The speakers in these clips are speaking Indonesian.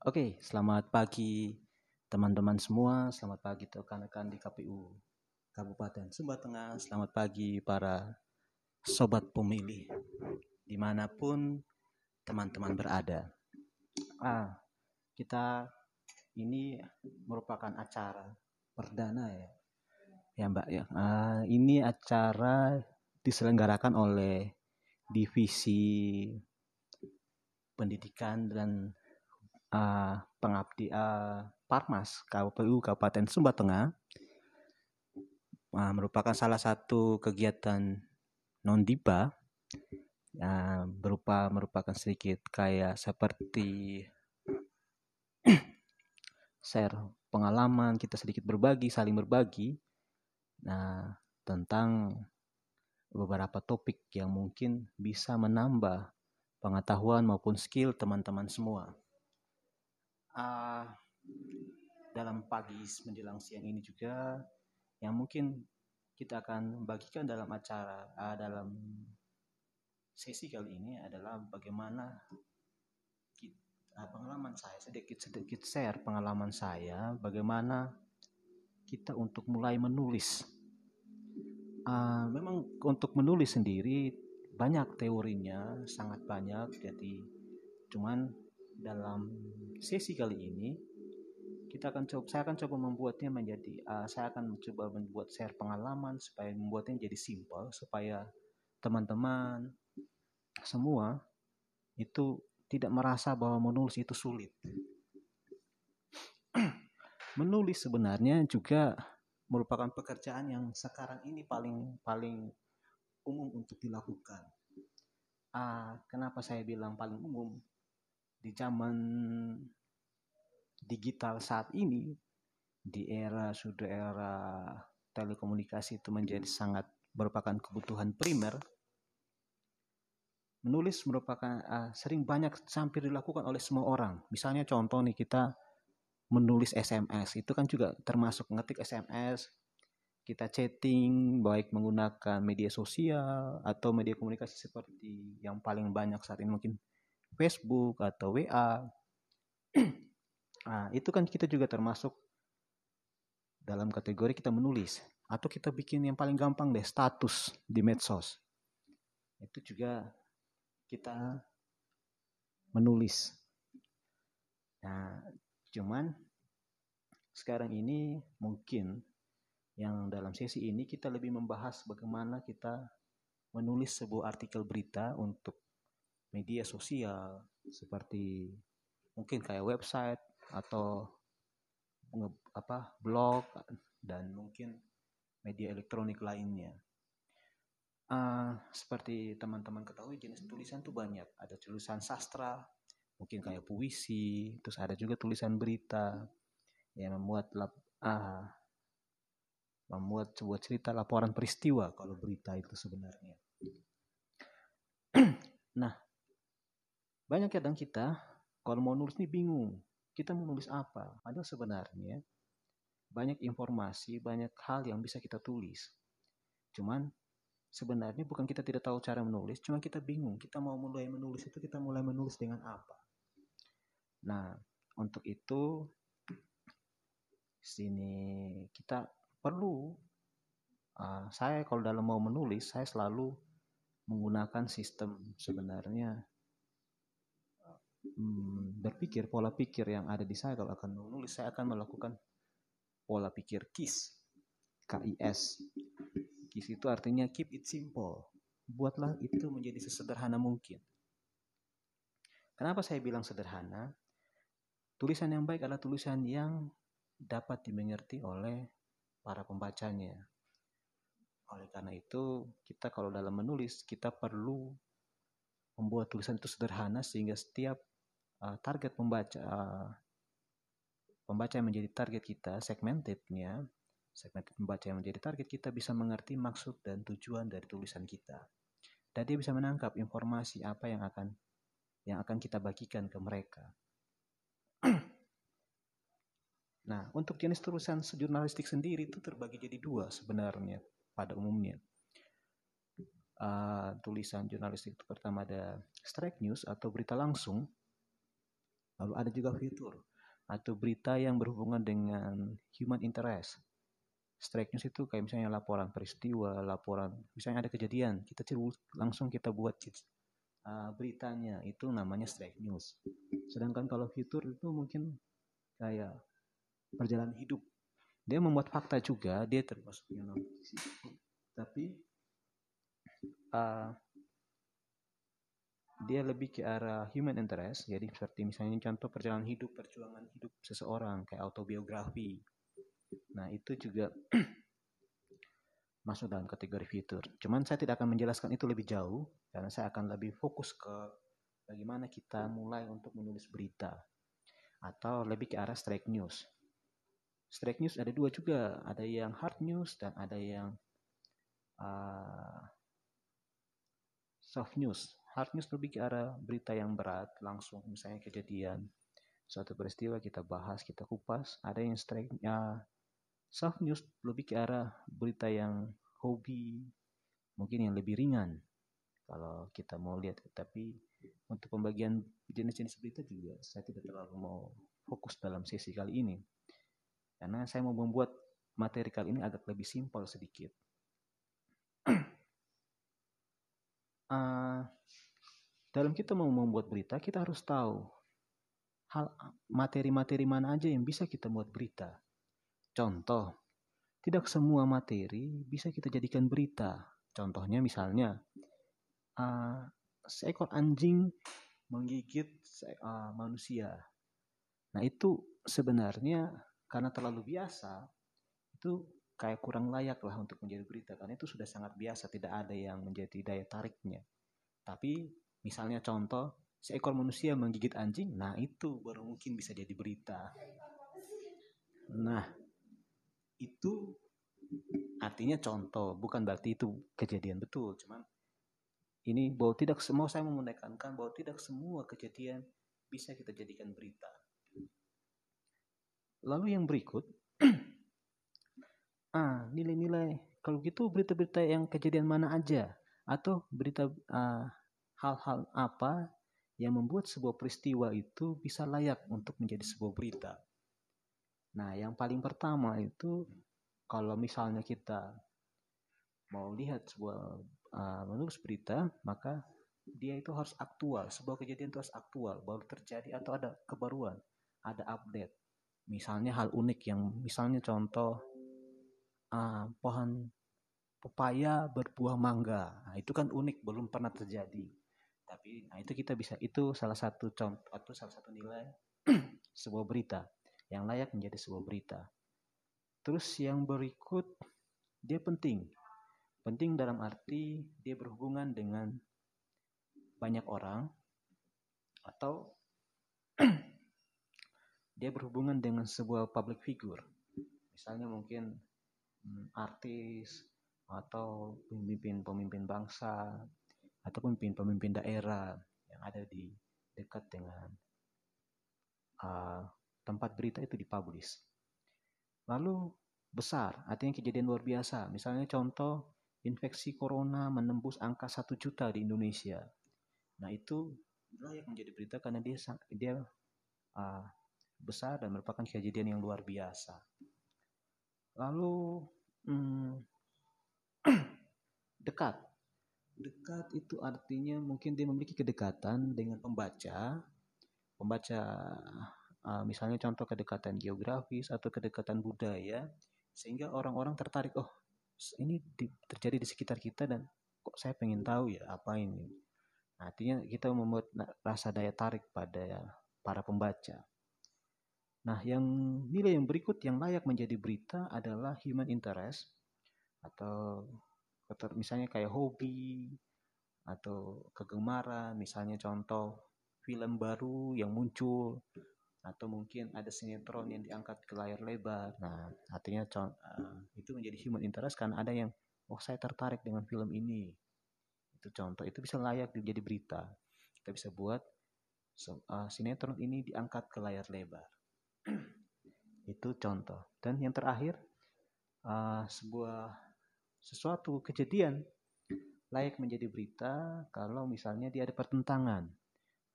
Oke, selamat pagi teman-teman semua. Selamat pagi rekan-rekan di KPU Kabupaten Sumba Tengah. Selamat pagi para sobat pemilih di mana pun teman-teman berada. Ah, kita ini merupakan acara perdana ya, ya Mbak ya. Ah, ini acara diselenggarakan oleh divisi pendidikan dan uh, pengabdi uh, Parmas KPU Kabupaten Sumba Tengah. Uh, merupakan salah satu kegiatan non diba uh, berupa merupakan sedikit kayak seperti share pengalaman kita sedikit berbagi saling berbagi. Nah tentang beberapa topik yang mungkin bisa menambah pengetahuan maupun skill teman-teman semua uh, dalam pagi menjelang siang ini juga yang mungkin kita akan bagikan dalam acara uh, dalam sesi kali ini adalah bagaimana uh, pengalaman saya sedikit sedikit share pengalaman saya bagaimana kita untuk mulai menulis. Uh, memang untuk menulis sendiri banyak teorinya sangat banyak jadi cuman dalam sesi kali ini kita akan coba saya akan coba membuatnya menjadi uh, saya akan coba membuat share pengalaman supaya membuatnya jadi simpel supaya teman-teman semua itu tidak merasa bahwa menulis itu sulit. menulis sebenarnya juga merupakan pekerjaan yang sekarang ini paling paling umum untuk dilakukan. Uh, kenapa saya bilang paling umum? Di zaman digital saat ini di era sudah era telekomunikasi itu menjadi sangat merupakan kebutuhan primer menulis merupakan uh, sering banyak hampir dilakukan oleh semua orang. Misalnya contoh nih kita menulis SMS itu kan juga termasuk ngetik SMS kita chatting baik menggunakan media sosial atau media komunikasi seperti yang paling banyak saat ini mungkin Facebook atau WA. nah, itu kan kita juga termasuk dalam kategori kita menulis atau kita bikin yang paling gampang deh status di medsos. Itu juga kita menulis. Nah, cuman sekarang ini mungkin yang dalam sesi ini kita lebih membahas bagaimana kita menulis sebuah artikel berita untuk media sosial seperti mungkin kayak website atau apa blog dan mungkin media elektronik lainnya. Uh, seperti teman-teman ketahui jenis tulisan tuh banyak. Ada tulisan sastra, mungkin kayak puisi, terus ada juga tulisan berita yang membuat lap, uh, membuat sebuah cerita laporan peristiwa kalau berita itu sebenarnya. nah, banyak kadang kita kalau mau nulis ini bingung. Kita mau nulis apa? Padahal sebenarnya banyak informasi, banyak hal yang bisa kita tulis. Cuman sebenarnya bukan kita tidak tahu cara menulis, cuma kita bingung. Kita mau mulai menulis itu kita mulai menulis dengan apa? Nah, untuk itu sini kita perlu uh, saya kalau dalam mau menulis saya selalu menggunakan sistem sebenarnya hmm, berpikir pola pikir yang ada di saya kalau akan menulis saya akan melakukan pola pikir KIS KIS KIS itu artinya keep it simple. Buatlah itu menjadi sesederhana mungkin. Kenapa saya bilang sederhana? Tulisan yang baik adalah tulisan yang dapat dimengerti oleh para pembacanya. Oleh karena itu kita kalau dalam menulis kita perlu membuat tulisan itu sederhana sehingga setiap uh, target pembaca uh, pembaca yang menjadi target kita segmentednya segmented pembaca yang menjadi target kita bisa mengerti maksud dan tujuan dari tulisan kita. Dan dia bisa menangkap informasi apa yang akan yang akan kita bagikan ke mereka. Nah untuk jenis tulisan jurnalistik sendiri itu terbagi jadi dua sebenarnya pada umumnya. Uh, tulisan jurnalistik itu pertama ada strike news atau berita langsung Lalu ada juga fitur atau berita yang berhubungan dengan human interest. Strike news itu kayak misalnya laporan peristiwa, laporan misalnya ada kejadian, kita langsung kita buat uh, beritanya itu namanya strike news. Sedangkan kalau fitur itu mungkin kayak perjalanan hidup. Dia membuat fakta juga, dia termasuk yang non Tapi uh, dia lebih ke arah human interest. Jadi seperti misalnya contoh perjalanan hidup perjuangan hidup seseorang kayak autobiografi. Nah itu juga masuk dalam kategori fitur. Cuman saya tidak akan menjelaskan itu lebih jauh karena saya akan lebih fokus ke bagaimana kita mulai untuk menulis berita. Atau lebih ke arah strike news. Strike news ada dua juga. Ada yang hard news dan ada yang uh, soft news hard news lebih ke arah berita yang berat langsung misalnya kejadian. Suatu peristiwa kita bahas kita kupas ada yang strike ya soft news lebih ke arah berita yang hobi mungkin yang lebih ringan. Kalau kita mau lihat tapi untuk pembagian jenis-jenis berita juga saya tidak terlalu mau fokus dalam sesi kali ini. Karena saya mau membuat materi kali ini agak lebih simpel sedikit. Uh, dalam kita mau membuat berita, kita harus tahu hal materi-materi mana aja yang bisa kita buat berita. Contoh, tidak semua materi bisa kita jadikan berita. Contohnya misalnya, uh, seekor anjing menggigit uh, manusia. Nah itu sebenarnya karena terlalu biasa, itu kayak kurang layak lah untuk menjadi berita. Karena itu sudah sangat biasa, tidak ada yang menjadi daya tariknya. Tapi Misalnya contoh, seekor manusia menggigit anjing, nah itu baru mungkin bisa jadi berita. Nah, itu artinya contoh, bukan berarti itu kejadian betul, cuman ini bahwa tidak semua saya mau menekankan bahwa tidak semua kejadian bisa kita jadikan berita. Lalu yang berikut, ah nilai-nilai kalau gitu berita-berita yang kejadian mana aja atau berita uh, hal-hal apa yang membuat sebuah peristiwa itu bisa layak untuk menjadi sebuah berita. Nah, yang paling pertama itu kalau misalnya kita mau lihat sebuah uh, menulis berita, maka dia itu harus aktual. Sebuah kejadian itu harus aktual, baru terjadi atau ada kebaruan, ada update. Misalnya hal unik yang misalnya contoh uh, pohon pepaya berbuah mangga. Nah, itu kan unik, belum pernah terjadi tapi nah itu kita bisa itu salah satu contoh atau salah satu nilai sebuah berita yang layak menjadi sebuah berita. Terus yang berikut dia penting. Penting dalam arti dia berhubungan dengan banyak orang atau dia berhubungan dengan sebuah public figure. Misalnya mungkin hmm, artis atau pemimpin-pemimpin bangsa atau pemimpin-pemimpin daerah yang ada di dekat dengan uh, tempat berita itu dipublish. Lalu besar, artinya kejadian luar biasa. Misalnya contoh infeksi corona menembus angka satu juta di Indonesia. Nah itu layak menjadi berita karena dia dia uh, besar dan merupakan kejadian yang luar biasa. Lalu hmm, dekat, Dekat itu artinya mungkin dia memiliki kedekatan dengan pembaca. Pembaca uh, misalnya contoh kedekatan geografis atau kedekatan budaya sehingga orang-orang tertarik oh ini di, terjadi di sekitar kita dan kok saya pengen tahu ya apa ini. Artinya kita membuat rasa daya tarik pada para pembaca. Nah, yang nilai yang berikut yang layak menjadi berita adalah human interest atau misalnya kayak hobi atau kegemaran misalnya contoh film baru yang muncul atau mungkin ada sinetron yang diangkat ke layar lebar. Nah artinya uh, itu menjadi human interest karena ada yang oh saya tertarik dengan film ini. Itu contoh itu bisa layak menjadi berita. Kita bisa buat uh, sinetron ini diangkat ke layar lebar. Itu contoh. Dan yang terakhir uh, sebuah sesuatu kejadian layak menjadi berita kalau misalnya dia ada pertentangan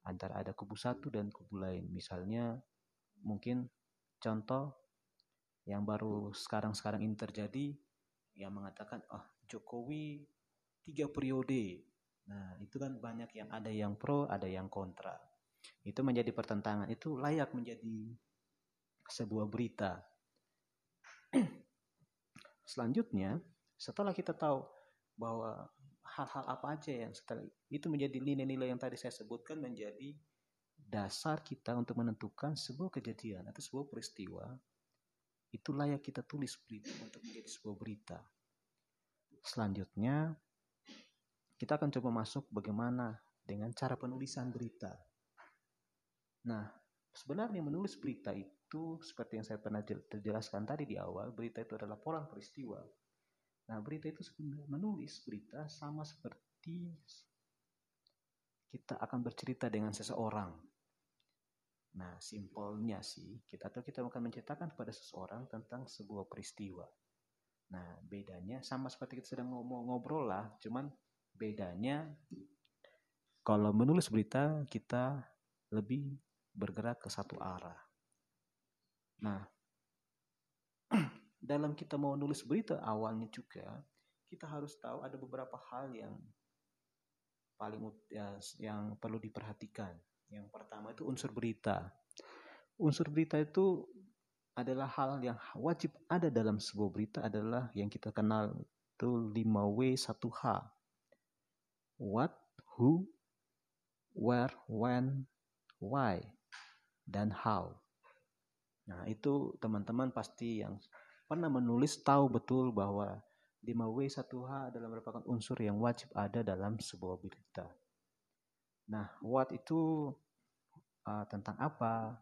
antara ada kubu satu dan kubu lain. Misalnya mungkin contoh yang baru sekarang-sekarang ini terjadi yang mengatakan oh Jokowi tiga periode. Nah itu kan banyak yang ada yang pro, ada yang kontra. Itu menjadi pertentangan. Itu layak menjadi sebuah berita. Selanjutnya, setelah kita tahu bahwa hal-hal apa aja yang setelah itu menjadi nilai-nilai yang tadi saya sebutkan menjadi dasar kita untuk menentukan sebuah kejadian atau sebuah peristiwa itu layak kita tulis berita untuk menjadi sebuah berita. Selanjutnya, kita akan coba masuk bagaimana dengan cara penulisan berita. Nah, sebenarnya menulis berita itu seperti yang saya pernah terjelaskan tadi di awal, berita itu adalah pola peristiwa. Nah, berita itu sebenarnya menulis berita sama seperti kita akan bercerita dengan seseorang. Nah, simpelnya sih, kita tahu kita akan menceritakan kepada seseorang tentang sebuah peristiwa. Nah, bedanya sama seperti kita sedang ngobrol lah, cuman bedanya kalau menulis berita kita lebih bergerak ke satu arah. Nah, dalam kita mau nulis berita awalnya juga kita harus tahu ada beberapa hal yang paling ya, yang perlu diperhatikan. Yang pertama itu unsur berita. Unsur berita itu adalah hal yang wajib ada dalam sebuah berita adalah yang kita kenal itu 5W 1H. What, who, where, when, why, dan how. Nah, itu teman-teman pasti yang pernah menulis tahu betul bahwa 5W 1H adalah merupakan unsur yang wajib ada dalam sebuah berita. Nah, what itu uh, tentang apa?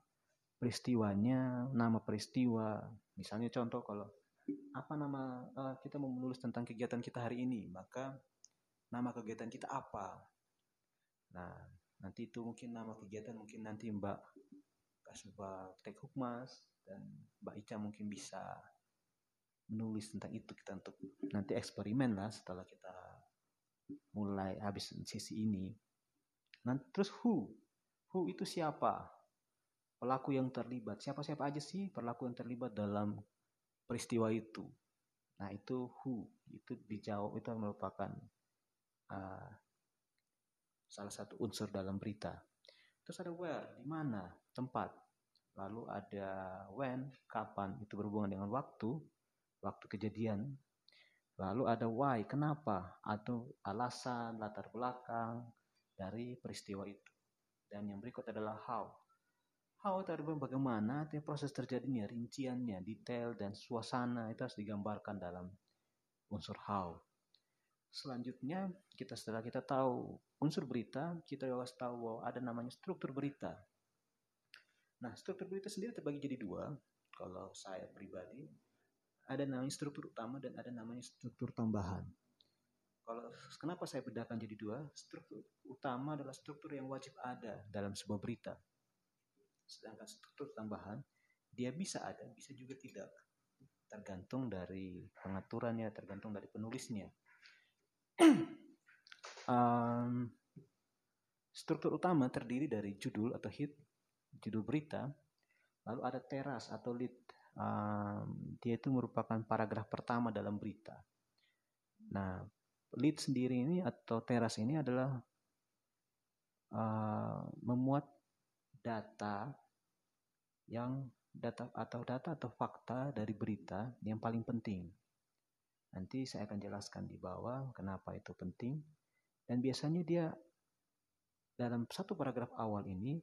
Peristiwanya, nama peristiwa. Misalnya contoh kalau apa nama uh, kita mau menulis tentang kegiatan kita hari ini, maka nama kegiatan kita apa? Nah, nanti itu mungkin nama kegiatan mungkin nanti Mbak Kasubag Tek Hukmas dan Mbak Ica mungkin bisa menulis tentang itu kita untuk nanti eksperimen lah setelah kita mulai habis sisi ini Nah, terus who? Who itu siapa? Pelaku yang terlibat. Siapa-siapa aja sih pelaku yang terlibat dalam peristiwa itu? Nah, itu who. Itu dijawab itu merupakan uh, salah satu unsur dalam berita. Terus ada where, di mana, tempat. Lalu ada when, kapan. Itu berhubungan dengan waktu, waktu kejadian. Lalu ada why, kenapa, atau alasan, latar belakang, dari peristiwa itu. Dan yang berikut adalah how. How adalah bagaimana proses terjadinya, rinciannya, detail, dan suasana itu harus digambarkan dalam unsur how. Selanjutnya, kita setelah kita tahu unsur berita, kita harus tahu bahwa ada namanya struktur berita. Nah, struktur berita sendiri terbagi jadi dua. Kalau saya pribadi, ada namanya struktur utama dan ada namanya struktur tambahan. Kalau kenapa saya bedakan jadi dua? Struktur utama adalah struktur yang wajib ada dalam sebuah berita. Sedangkan struktur tambahan dia bisa ada, bisa juga tidak. Tergantung dari pengaturannya, tergantung dari penulisnya. um, struktur utama terdiri dari judul atau hit, judul berita, lalu ada teras atau lead. Um, dia itu merupakan paragraf pertama dalam berita. Nah, lead sendiri ini atau teras ini adalah uh, memuat data yang data atau data atau fakta dari berita yang paling penting. Nanti saya akan jelaskan di bawah kenapa itu penting. Dan biasanya dia dalam satu paragraf awal ini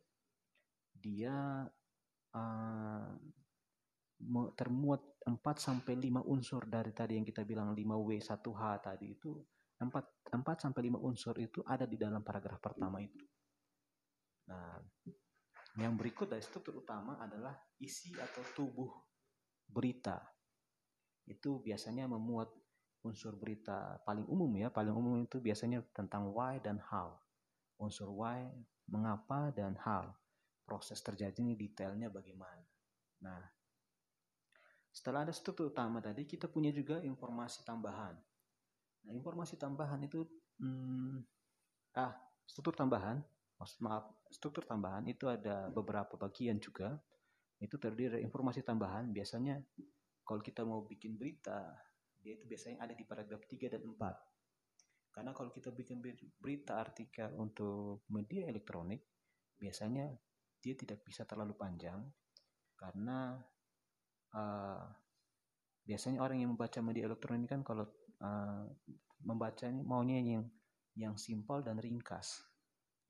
dia uh, termuat 4 sampai 5 unsur dari tadi yang kita bilang 5W 1H tadi itu 4, 4 sampai 5 unsur itu ada di dalam paragraf pertama itu. Nah, yang berikut dari struktur utama adalah isi atau tubuh berita. Itu biasanya memuat unsur berita paling umum ya, paling umum itu biasanya tentang why dan how. Unsur why, mengapa dan how. Proses terjadinya detailnya bagaimana. Nah, setelah ada struktur utama tadi, kita punya juga informasi tambahan. Nah, informasi tambahan itu hmm, ah struktur tambahan maaf struktur tambahan itu ada beberapa bagian juga. Itu terdiri dari informasi tambahan. Biasanya kalau kita mau bikin berita dia itu biasanya ada di paragraf 3 dan 4 karena kalau kita bikin berita artikel untuk media elektronik biasanya dia tidak bisa terlalu panjang. Karena uh, biasanya orang yang membaca media elektronik kan kalau uh, membaca ini maunya yang yang simpel dan ringkas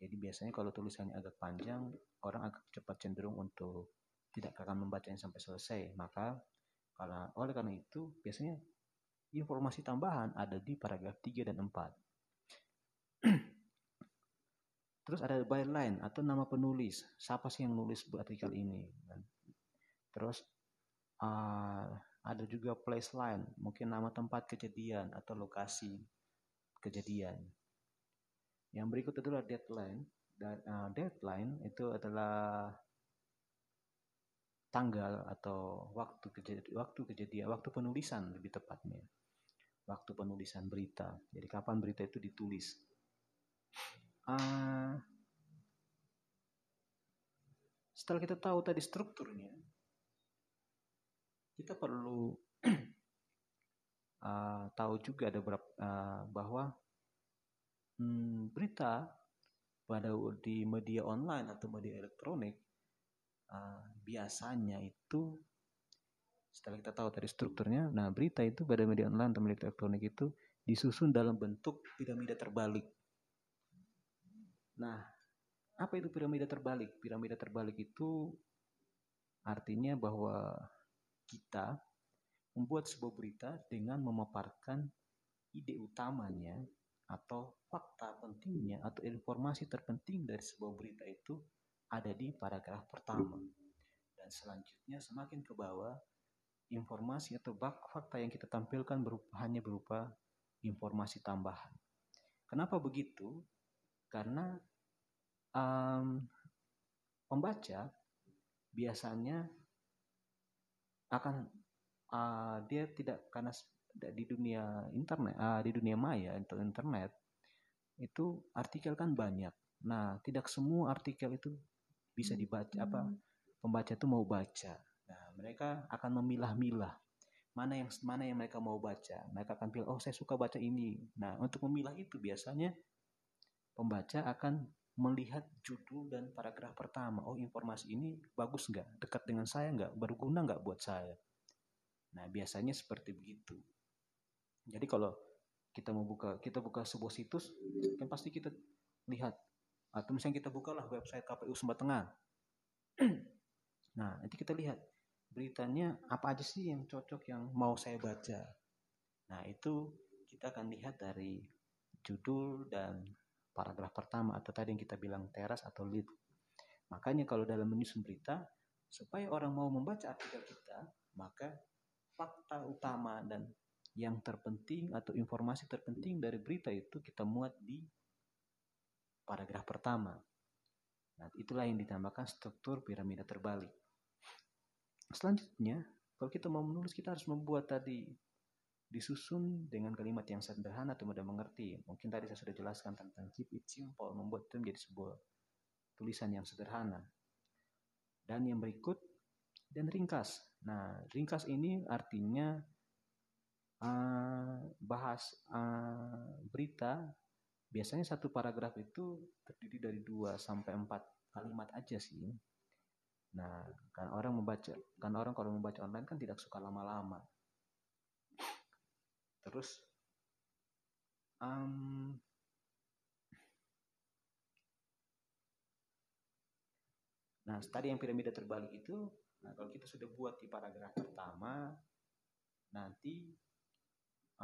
jadi biasanya kalau tulisannya agak panjang, orang agak cepat cenderung untuk tidak akan membacanya sampai selesai. Maka karena oleh karena itu biasanya informasi tambahan ada di paragraf 3 dan 4. Terus ada byline atau nama penulis. Siapa sih yang nulis artikel ini? Terus uh, ada juga place line, mungkin nama tempat kejadian atau lokasi kejadian. Yang berikut adalah deadline. Dan, uh, deadline itu adalah tanggal atau waktu kejadian, waktu kejadian, waktu penulisan lebih tepatnya. Waktu penulisan berita. Jadi kapan berita itu ditulis. Uh, setelah kita tahu tadi strukturnya, kita perlu uh, tahu juga ada berapa, uh, bahwa hmm, berita pada di media online atau media elektronik uh, biasanya itu setelah kita tahu tadi strukturnya, nah berita itu pada media online atau media elektronik itu disusun dalam bentuk piramida terbalik. Nah, apa itu piramida terbalik? Piramida terbalik itu artinya bahwa kita membuat sebuah berita dengan memaparkan ide utamanya atau fakta pentingnya atau informasi terpenting dari sebuah berita itu ada di paragraf pertama. Dan selanjutnya semakin ke bawah informasi atau fakta yang kita tampilkan berupa, hanya berupa informasi tambahan. Kenapa begitu? Karena um, pembaca biasanya akan uh, dia tidak karena di dunia internet uh, di dunia maya atau internet itu artikel kan banyak. Nah tidak semua artikel itu bisa dibaca hmm. apa pembaca itu mau baca. Nah mereka akan memilah-milah mana yang mana yang mereka mau baca. Mereka akan pilih oh saya suka baca ini. Nah untuk memilah itu biasanya pembaca akan melihat judul dan paragraf pertama. Oh informasi ini bagus nggak? Dekat dengan saya nggak? Berguna nggak buat saya? Nah biasanya seperti begitu. Jadi kalau kita mau buka, kita buka sebuah situs, kan pasti kita lihat. Atau misalnya kita bukalah website KPU Sumba Tengah. nah, nanti kita lihat beritanya apa aja sih yang cocok yang mau saya baca. Nah, itu kita akan lihat dari judul dan paragraf pertama atau tadi yang kita bilang teras atau lead. Makanya kalau dalam menyusun berita, supaya orang mau membaca artikel kita, maka fakta utama dan yang terpenting atau informasi terpenting dari berita itu kita muat di paragraf pertama. Nah, itulah yang ditambahkan struktur piramida terbalik. Selanjutnya, kalau kita mau menulis, kita harus membuat tadi disusun dengan kalimat yang sederhana atau mudah mengerti. Mungkin tadi saya sudah jelaskan tentang keep it simple, membuat itu menjadi sebuah tulisan yang sederhana. Dan yang berikut, dan ringkas. Nah, ringkas ini artinya uh, bahas uh, berita biasanya satu paragraf itu terdiri dari dua sampai empat kalimat aja sih. Nah, kan orang membaca, kan orang kalau membaca online kan tidak suka lama-lama. Terus, um, nah tadi yang piramida terbalik itu, nah kalau kita sudah buat di paragraf pertama, nanti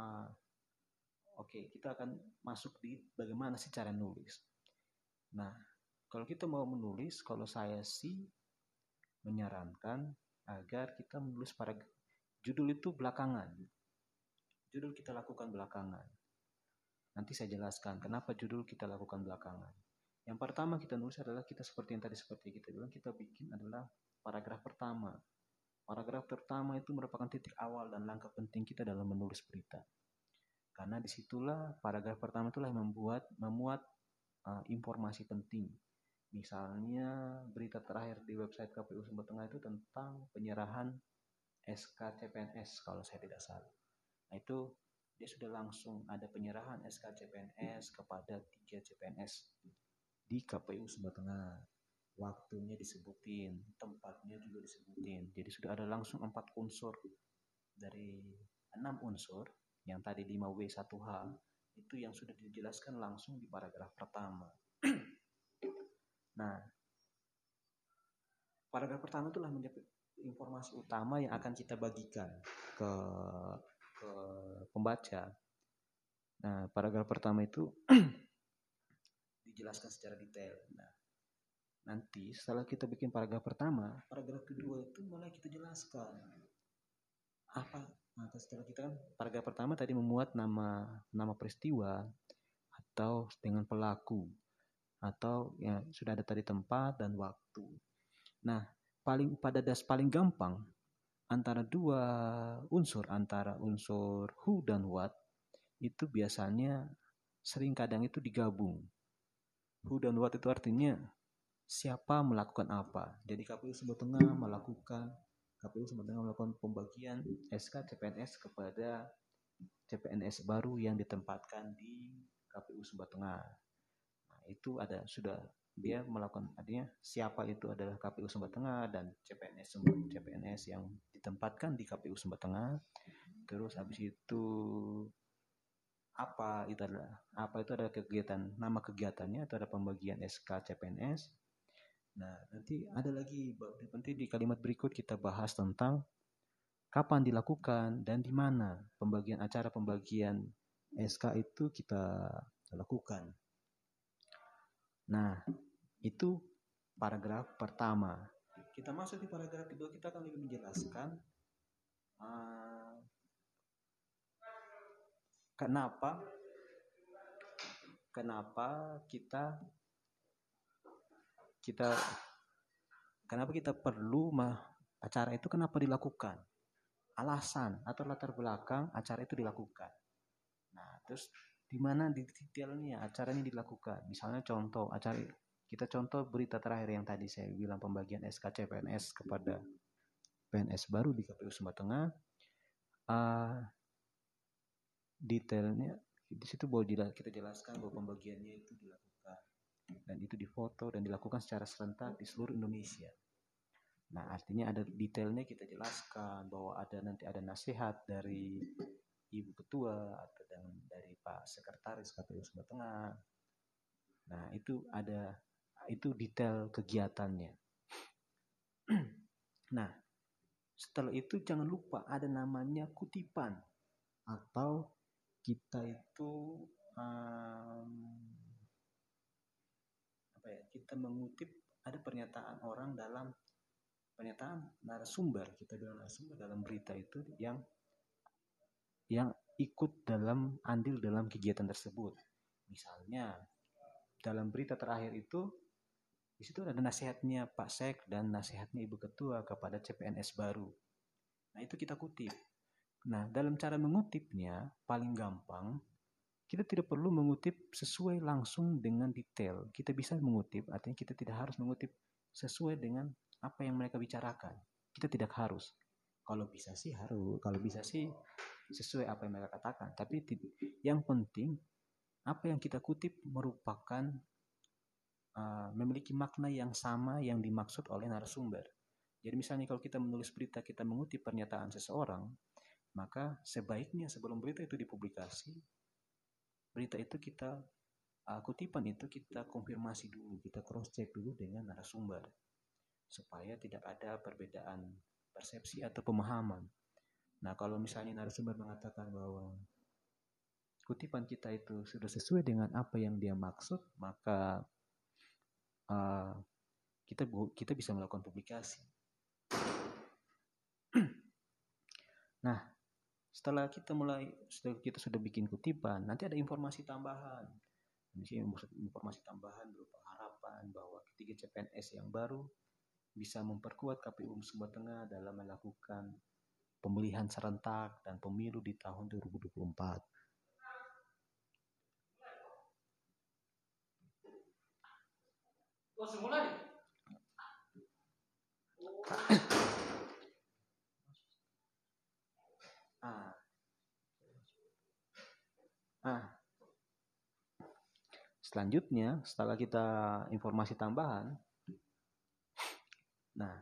uh, oke okay, kita akan masuk di bagaimana sih cara nulis. Nah, kalau kita mau menulis, kalau saya sih menyarankan agar kita menulis pada judul itu belakangan. Judul kita lakukan belakangan. Nanti saya jelaskan kenapa judul kita lakukan belakangan. Yang pertama kita nulis adalah kita seperti yang tadi seperti kita bilang kita bikin adalah paragraf pertama. Paragraf pertama itu merupakan titik awal dan langkah penting kita dalam menulis berita. Karena di situlah paragraf pertama itulah yang membuat memuat uh, informasi penting. Misalnya berita terakhir di website KPU Sumber Tengah itu tentang penyerahan SK CPNS kalau saya tidak salah. Nah itu dia sudah langsung ada penyerahan SK CPNS kepada tiga CPNS di KPU Sumber Tengah. Waktunya disebutin, tempatnya juga disebutin. Jadi sudah ada langsung empat unsur dari enam unsur yang tadi 5W1H itu yang sudah dijelaskan langsung di paragraf pertama. nah, paragraf pertama itulah menjadi informasi utama yang akan kita bagikan ke pembaca. Nah, paragraf pertama itu dijelaskan secara detail. Nah, nanti setelah kita bikin paragraf pertama, paragraf kedua itu mulai kita jelaskan apa nah setelah kita kan paragraf pertama tadi memuat nama nama peristiwa atau dengan pelaku atau ya sudah ada tadi tempat dan waktu. Nah, paling pada das paling gampang antara dua unsur antara unsur who dan what itu biasanya sering kadang itu digabung. Who dan what itu artinya siapa melakukan apa. Jadi KPU Sumber Tengah melakukan KPU Sumber Tengah melakukan pembagian SK CPNS kepada CPNS baru yang ditempatkan di KPU Sumber Tengah. Nah, itu ada sudah dia melakukan artinya siapa itu adalah KPU Sumber Tengah dan CPNS CPNS yang ditempatkan di KPU Sumber Tengah. Terus habis itu apa itu adalah apa itu adalah kegiatan nama kegiatannya itu ada pembagian SK CPNS nah nanti ada lagi nanti di kalimat berikut kita bahas tentang kapan dilakukan dan di mana pembagian acara pembagian SK itu kita lakukan. Nah itu paragraf pertama. Kita masuk di paragraf kedua kita akan lebih menjelaskan uh, kenapa kenapa kita kita kenapa kita perlu mah acara itu kenapa dilakukan? Alasan atau latar belakang acara itu dilakukan. Nah terus di mana detailnya ini dilakukan? Misalnya contoh acara kita contoh berita terakhir yang tadi saya bilang pembagian SKC PNS kepada PNS baru di KPU Sumatera Tengah uh, detailnya di situ bahwa kita jelaskan bahwa pembagiannya itu dilakukan dan itu difoto dan dilakukan secara serentak di seluruh Indonesia. Nah, artinya ada detailnya kita jelaskan bahwa ada nanti ada nasihat dari Ibu Ketua atau dari Pak Sekretaris KPU Sumatera Tengah. Nah, itu ada itu detail kegiatannya. nah, setelah itu jangan lupa ada namanya kutipan atau kita itu um, apa ya kita mengutip ada pernyataan orang dalam pernyataan narasumber kita bilang narasumber dalam berita itu yang yang ikut dalam andil dalam kegiatan tersebut misalnya dalam berita terakhir itu di situ ada nasihatnya Pak Sek dan nasihatnya Ibu Ketua kepada CPNS baru nah itu kita kutip Nah, dalam cara mengutipnya paling gampang kita tidak perlu mengutip sesuai langsung dengan detail. Kita bisa mengutip, artinya kita tidak harus mengutip sesuai dengan apa yang mereka bicarakan. Kita tidak harus. Kalau bisa sih harus, kalau bisa sih sesuai apa yang mereka katakan. Tapi yang penting apa yang kita kutip merupakan uh, memiliki makna yang sama yang dimaksud oleh narasumber. Jadi misalnya kalau kita menulis berita kita mengutip pernyataan seseorang, maka sebaiknya sebelum berita itu dipublikasi, berita itu kita uh, kutipan itu kita konfirmasi dulu, kita cross check dulu dengan narasumber supaya tidak ada perbedaan persepsi atau pemahaman. Nah, kalau misalnya narasumber mengatakan bahwa kutipan kita itu sudah sesuai dengan apa yang dia maksud, maka uh, kita kita bisa melakukan publikasi. nah, setelah kita mulai setelah kita sudah bikin kutipan nanti ada informasi tambahan informasi tambahan berupa harapan bahwa ketiga CPNS yang baru bisa memperkuat KPU Sumba Tengah dalam melakukan pemilihan serentak dan pemilu di tahun 2024. Ah. Ah. Selanjutnya, setelah kita informasi tambahan, nah,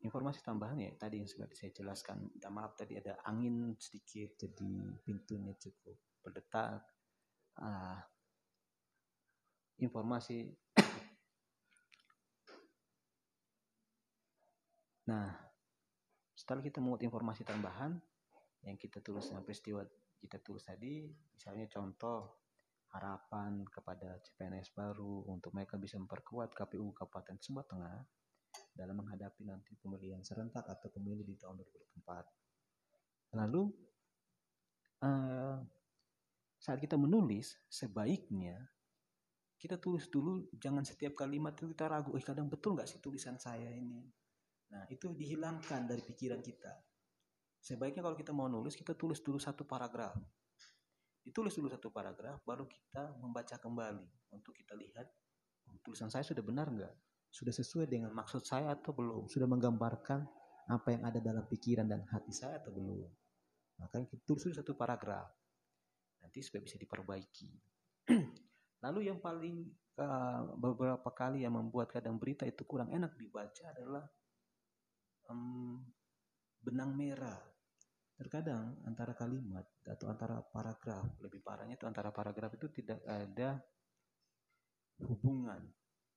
informasi tambahan ya tadi yang sudah saya jelaskan. Minta maaf tadi ada angin sedikit, jadi pintunya cukup berdetak. Ah, informasi Nah, setelah kita membuat informasi tambahan yang kita tulis dengan peristiwa kita tulis tadi, misalnya contoh harapan kepada CPNS baru untuk mereka bisa memperkuat KPU Kabupaten Sumba Tengah dalam menghadapi nanti pemilihan serentak atau pemilu di tahun 2024. Lalu uh, saat kita menulis sebaiknya kita tulis dulu jangan setiap kalimat itu kita ragu eh kadang betul nggak sih tulisan saya ini nah. Itu dihilangkan dari pikiran kita. Sebaiknya kalau kita mau nulis kita tulis dulu satu paragraf. Ditulis dulu satu paragraf baru kita membaca kembali untuk kita lihat oh, tulisan saya sudah benar nggak? Sudah sesuai dengan maksud saya atau belum? Sudah menggambarkan apa yang ada dalam pikiran dan hati saya atau belum? Maka kita tulis dulu satu paragraf. Nanti supaya bisa diperbaiki. Lalu yang paling uh, beberapa kali yang membuat kadang berita itu kurang enak dibaca adalah um, benang merah. Terkadang antara kalimat atau antara paragraf, lebih parahnya itu antara paragraf itu tidak ada hubungan.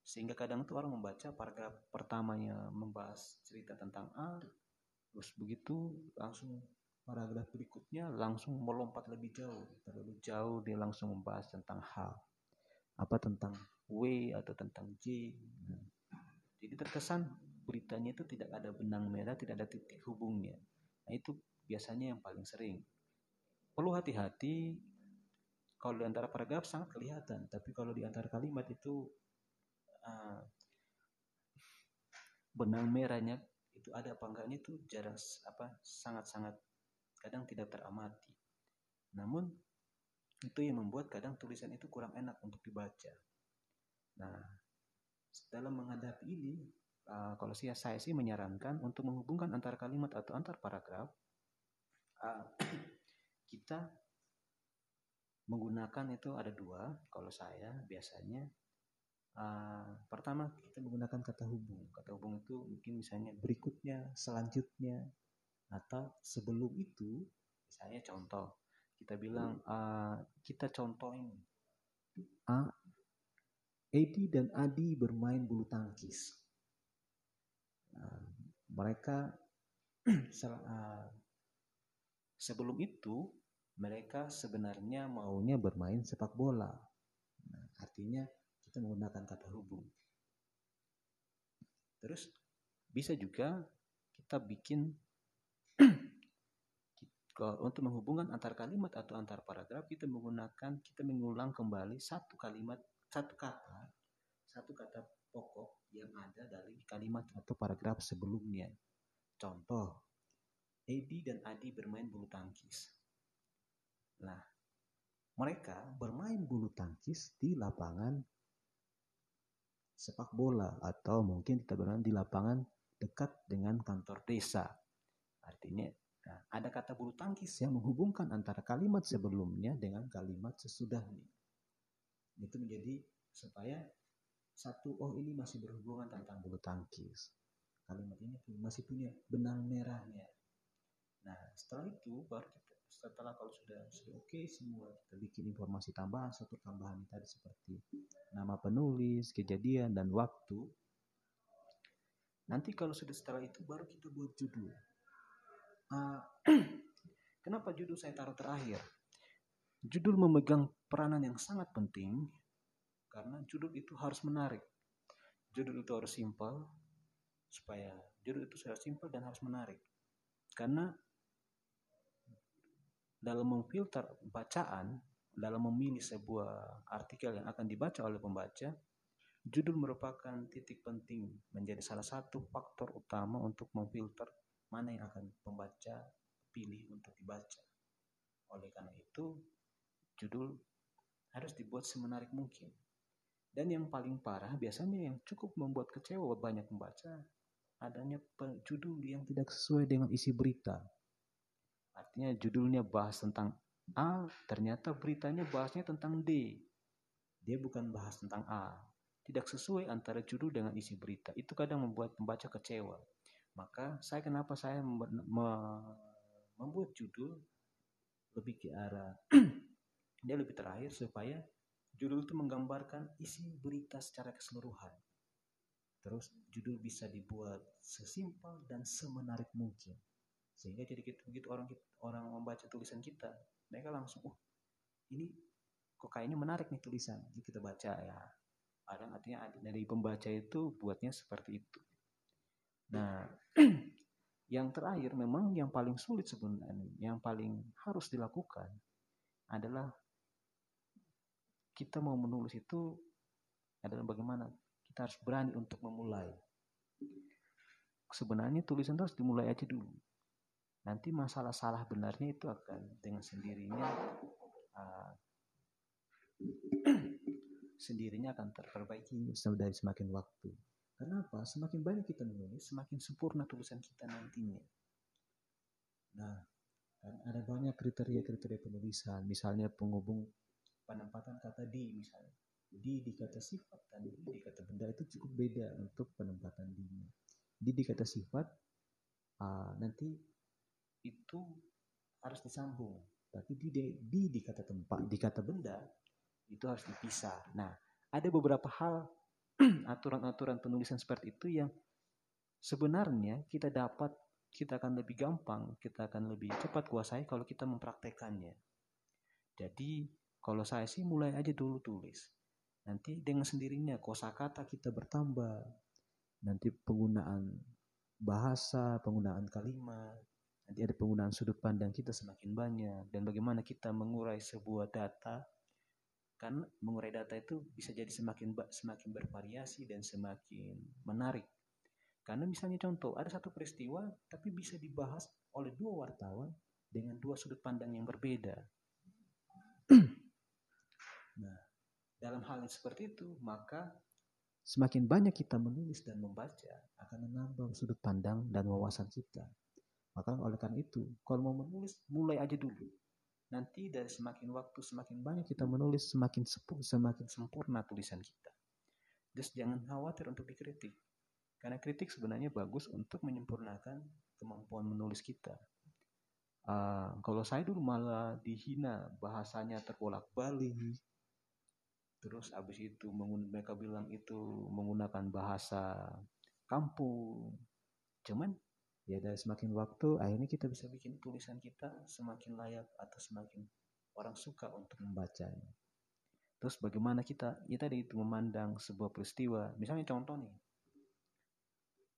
Sehingga kadang itu orang membaca paragraf pertamanya membahas cerita tentang A, terus begitu langsung paragraf berikutnya langsung melompat lebih jauh, terlalu jauh dia langsung membahas tentang H apa tentang W atau tentang J. Nah, jadi terkesan beritanya itu tidak ada benang merah, tidak ada titik hubungnya. Nah itu biasanya yang paling sering. Perlu hati-hati kalau di antara paragraf sangat kelihatan, tapi kalau di antara kalimat itu uh, benang merahnya itu ada apa enggaknya itu jarang apa sangat-sangat kadang tidak teramati. Namun itu yang membuat kadang tulisan itu kurang enak untuk dibaca. Nah, dalam menghadapi ini, uh, kalau saya, saya sih menyarankan untuk menghubungkan antar kalimat atau antar paragraf, uh, kita menggunakan itu ada dua. Kalau saya biasanya, uh, pertama kita menggunakan kata hubung. Kata hubung itu mungkin misalnya berikutnya, selanjutnya, atau sebelum itu, misalnya contoh kita bilang uh, kita contohin uh, Edi dan Adi bermain bulu tangkis uh, mereka uh, sebelum itu mereka sebenarnya maunya bermain sepak bola. Nah, artinya kita menggunakan kata hubung. Terus bisa juga kita bikin untuk menghubungkan antar kalimat atau antar paragraf kita menggunakan kita mengulang kembali satu kalimat satu kata satu kata pokok yang ada dari kalimat atau paragraf sebelumnya. Contoh Edi dan Adi bermain bulu tangkis. Nah mereka bermain bulu tangkis di lapangan sepak bola atau mungkin kita bermain di lapangan dekat dengan kantor desa. Artinya Nah, ada kata bulu tangkis yang menghubungkan antara kalimat sebelumnya dengan kalimat sesudahnya. Itu menjadi supaya satu, oh ini masih berhubungan tentang bulu tangkis. Kalimat ini masih punya benang merahnya. Nah, setelah itu baru kita setelah kalau sudah oke okay, semua kita bikin informasi tambahan satu tambahan tadi seperti nama penulis, kejadian dan waktu. Nanti kalau sudah setelah itu baru kita buat judul. Uh, kenapa judul saya taruh terakhir? Judul memegang peranan yang sangat penting karena judul itu harus menarik. Judul itu harus simpel supaya judul itu harus simpel dan harus menarik. Karena dalam memfilter bacaan, dalam memilih sebuah artikel yang akan dibaca oleh pembaca, judul merupakan titik penting menjadi salah satu faktor utama untuk memfilter mana yang akan pembaca pilih untuk dibaca. Oleh karena itu, judul harus dibuat semenarik mungkin. Dan yang paling parah biasanya yang cukup membuat kecewa banyak membaca adanya judul yang tidak sesuai dengan isi berita. Artinya judulnya bahas tentang A, ternyata beritanya bahasnya tentang D. Dia bukan bahas tentang A. Tidak sesuai antara judul dengan isi berita. Itu kadang membuat pembaca kecewa. Maka saya kenapa saya membuat judul lebih ke arah dia lebih terakhir supaya judul itu menggambarkan isi berita secara keseluruhan. Terus judul bisa dibuat sesimpel dan semenarik mungkin. Sehingga jadi begitu orang orang membaca tulisan kita, mereka langsung, oh ini kok kayaknya menarik nih tulisan. Jadi kita baca ya. Ada artinya dari pembaca itu buatnya seperti itu. Nah, yang terakhir memang yang paling sulit sebenarnya, yang paling harus dilakukan adalah kita mau menulis itu adalah bagaimana kita harus berani untuk memulai. Sebenarnya tulisan harus dimulai aja dulu. Nanti masalah salah benarnya itu akan dengan sendirinya uh, sendirinya akan terperbaiki dari semakin waktu. Kenapa? Semakin banyak kita menulis, semakin sempurna tulisan kita nantinya. Nah, ada banyak kriteria-kriteria penulisan, misalnya penghubung penempatan kata di misalnya. Di di kata sifat dan di kata benda itu cukup beda untuk penempatan di di di kata sifat uh, nanti itu harus disambung. Tapi di di di kata tempat di kata benda itu harus dipisah. Nah ada beberapa hal aturan-aturan penulisan seperti itu yang sebenarnya kita dapat kita akan lebih gampang, kita akan lebih cepat kuasai kalau kita mempraktekannya. Jadi kalau saya sih mulai aja dulu tulis. Nanti dengan sendirinya kosakata kita bertambah. Nanti penggunaan bahasa, penggunaan kalimat, nanti ada penggunaan sudut pandang kita semakin banyak dan bagaimana kita mengurai sebuah data kan mengurai data itu bisa jadi semakin semakin bervariasi dan semakin menarik karena misalnya contoh ada satu peristiwa tapi bisa dibahas oleh dua wartawan dengan dua sudut pandang yang berbeda Nah, dalam hal yang seperti itu, maka semakin banyak kita menulis dan membaca akan menambah sudut pandang dan wawasan kita. Maka oleh karena itu, kalau mau menulis, mulai aja dulu. Nanti dari semakin waktu, semakin banyak kita menulis, semakin sepuh, semakin sempurna tulisan kita. Terus jangan khawatir untuk dikritik. Karena kritik sebenarnya bagus untuk menyempurnakan kemampuan menulis kita. Uh, kalau saya dulu malah dihina bahasanya terbolak-balik, terus abis itu mereka bilang itu menggunakan bahasa kampung. Cuman ya dari semakin waktu akhirnya kita bisa bikin tulisan kita semakin layak atau semakin orang suka untuk membacanya. Terus bagaimana kita ya tadi itu memandang sebuah peristiwa. Misalnya contoh nih.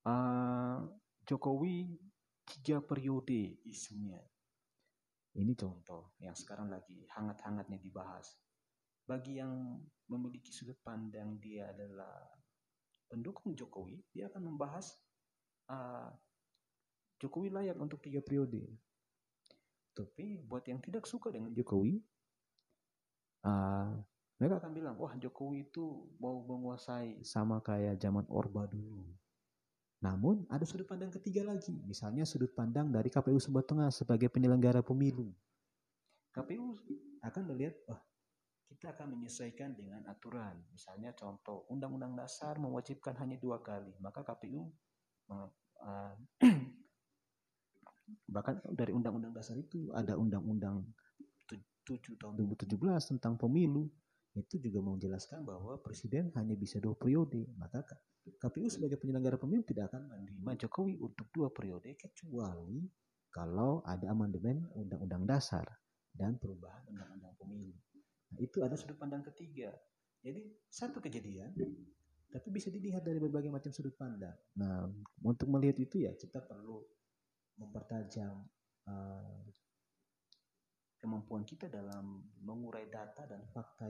Uh, Jokowi tiga periode isunya. Ini contoh yang sekarang lagi hangat-hangatnya dibahas bagi yang memiliki sudut pandang dia adalah pendukung Jokowi, dia akan membahas uh, Jokowi layak untuk tiga periode. Tapi buat yang tidak suka dengan Jokowi, uh, mereka akan bilang, wah Jokowi itu mau menguasai sama kayak zaman Orba dulu. Namun ada sudut pandang ketiga lagi, misalnya sudut pandang dari KPU Sumba Tengah sebagai penyelenggara pemilu. KPU akan melihat, wah kita akan menyesuaikan dengan aturan. Misalnya contoh, Undang-Undang Dasar mewajibkan hanya dua kali, maka KPU uh, bahkan dari Undang-Undang Dasar itu ada Undang-Undang 7 tahun 2017 tentang pemilu. Itu juga menjelaskan bahwa presiden hanya bisa dua periode. Maka KPU sebagai penyelenggara pemilu tidak akan menerima Jokowi untuk dua periode kecuali kalau ada amandemen undang-undang dasar dan perubahan undang-undang pemilu Nah, itu ada sudut pandang ketiga. Jadi satu kejadian, tapi bisa dilihat dari berbagai macam sudut pandang. Nah, untuk melihat itu ya kita perlu mempertajam uh, kemampuan kita dalam mengurai data dan fakta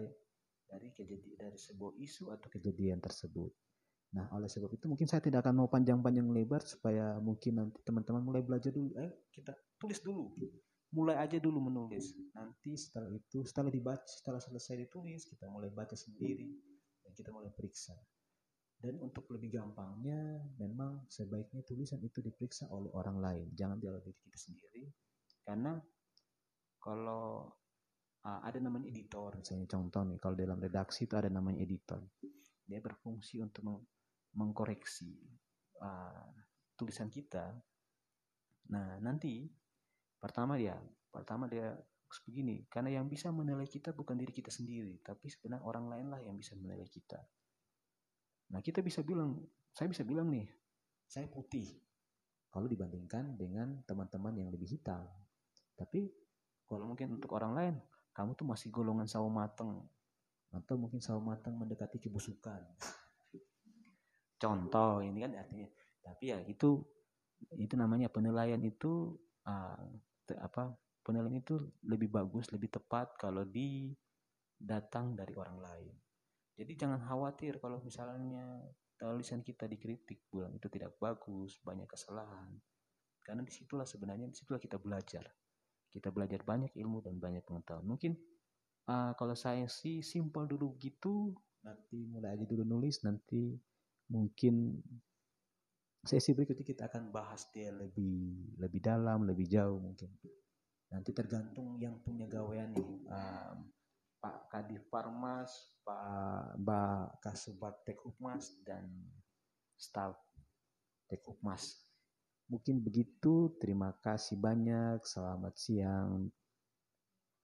dari kejadian dari sebuah isu atau kejadian tersebut. Nah, oleh sebab itu mungkin saya tidak akan mau panjang-panjang lebar supaya mungkin nanti teman-teman mulai belajar dulu. Eh, kita tulis dulu mulai aja dulu menulis nanti setelah itu setelah dibaca setelah selesai ditulis kita mulai baca sendiri dan kita mulai periksa. Dan untuk lebih gampangnya, memang sebaiknya tulisan itu diperiksa oleh orang lain, jangan oleh diri kita sendiri. Karena kalau uh, ada namanya editor, misalnya contoh nih, kalau dalam redaksi itu ada namanya editor. Dia berfungsi untuk meng mengkoreksi uh, tulisan kita. Nah, nanti pertama dia, pertama dia begini, karena yang bisa menilai kita bukan diri kita sendiri, tapi sebenarnya orang lain lah yang bisa menilai kita. Nah, kita bisa bilang, saya bisa bilang nih, saya putih. Kalau dibandingkan dengan teman-teman yang lebih hitam. Tapi kalau mungkin untuk orang lain, kamu tuh masih golongan sawo mateng. Atau mungkin sawo mateng mendekati kebusukan. Contoh ini kan artinya. Tapi ya itu itu namanya penilaian itu uh, apa penilaian itu lebih bagus, lebih tepat kalau di datang dari orang lain. Jadi jangan khawatir kalau misalnya tulisan kita dikritik, bilang itu tidak bagus, banyak kesalahan. Karena di situlah sebenarnya di situlah kita belajar. Kita belajar banyak ilmu dan banyak pengetahuan. Mungkin uh, kalau saya sih simpel dulu gitu, nanti mulai aja dulu nulis, nanti mungkin sesi berikutnya kita akan bahas dia lebih lebih dalam, lebih jauh mungkin. Nanti tergantung yang punya gawean nih. Um, Pak Kadif Parmas, Pak Mbak Kasubat Tek Ukmas dan staf Tek Ukmas. Mungkin begitu. Terima kasih banyak. Selamat siang.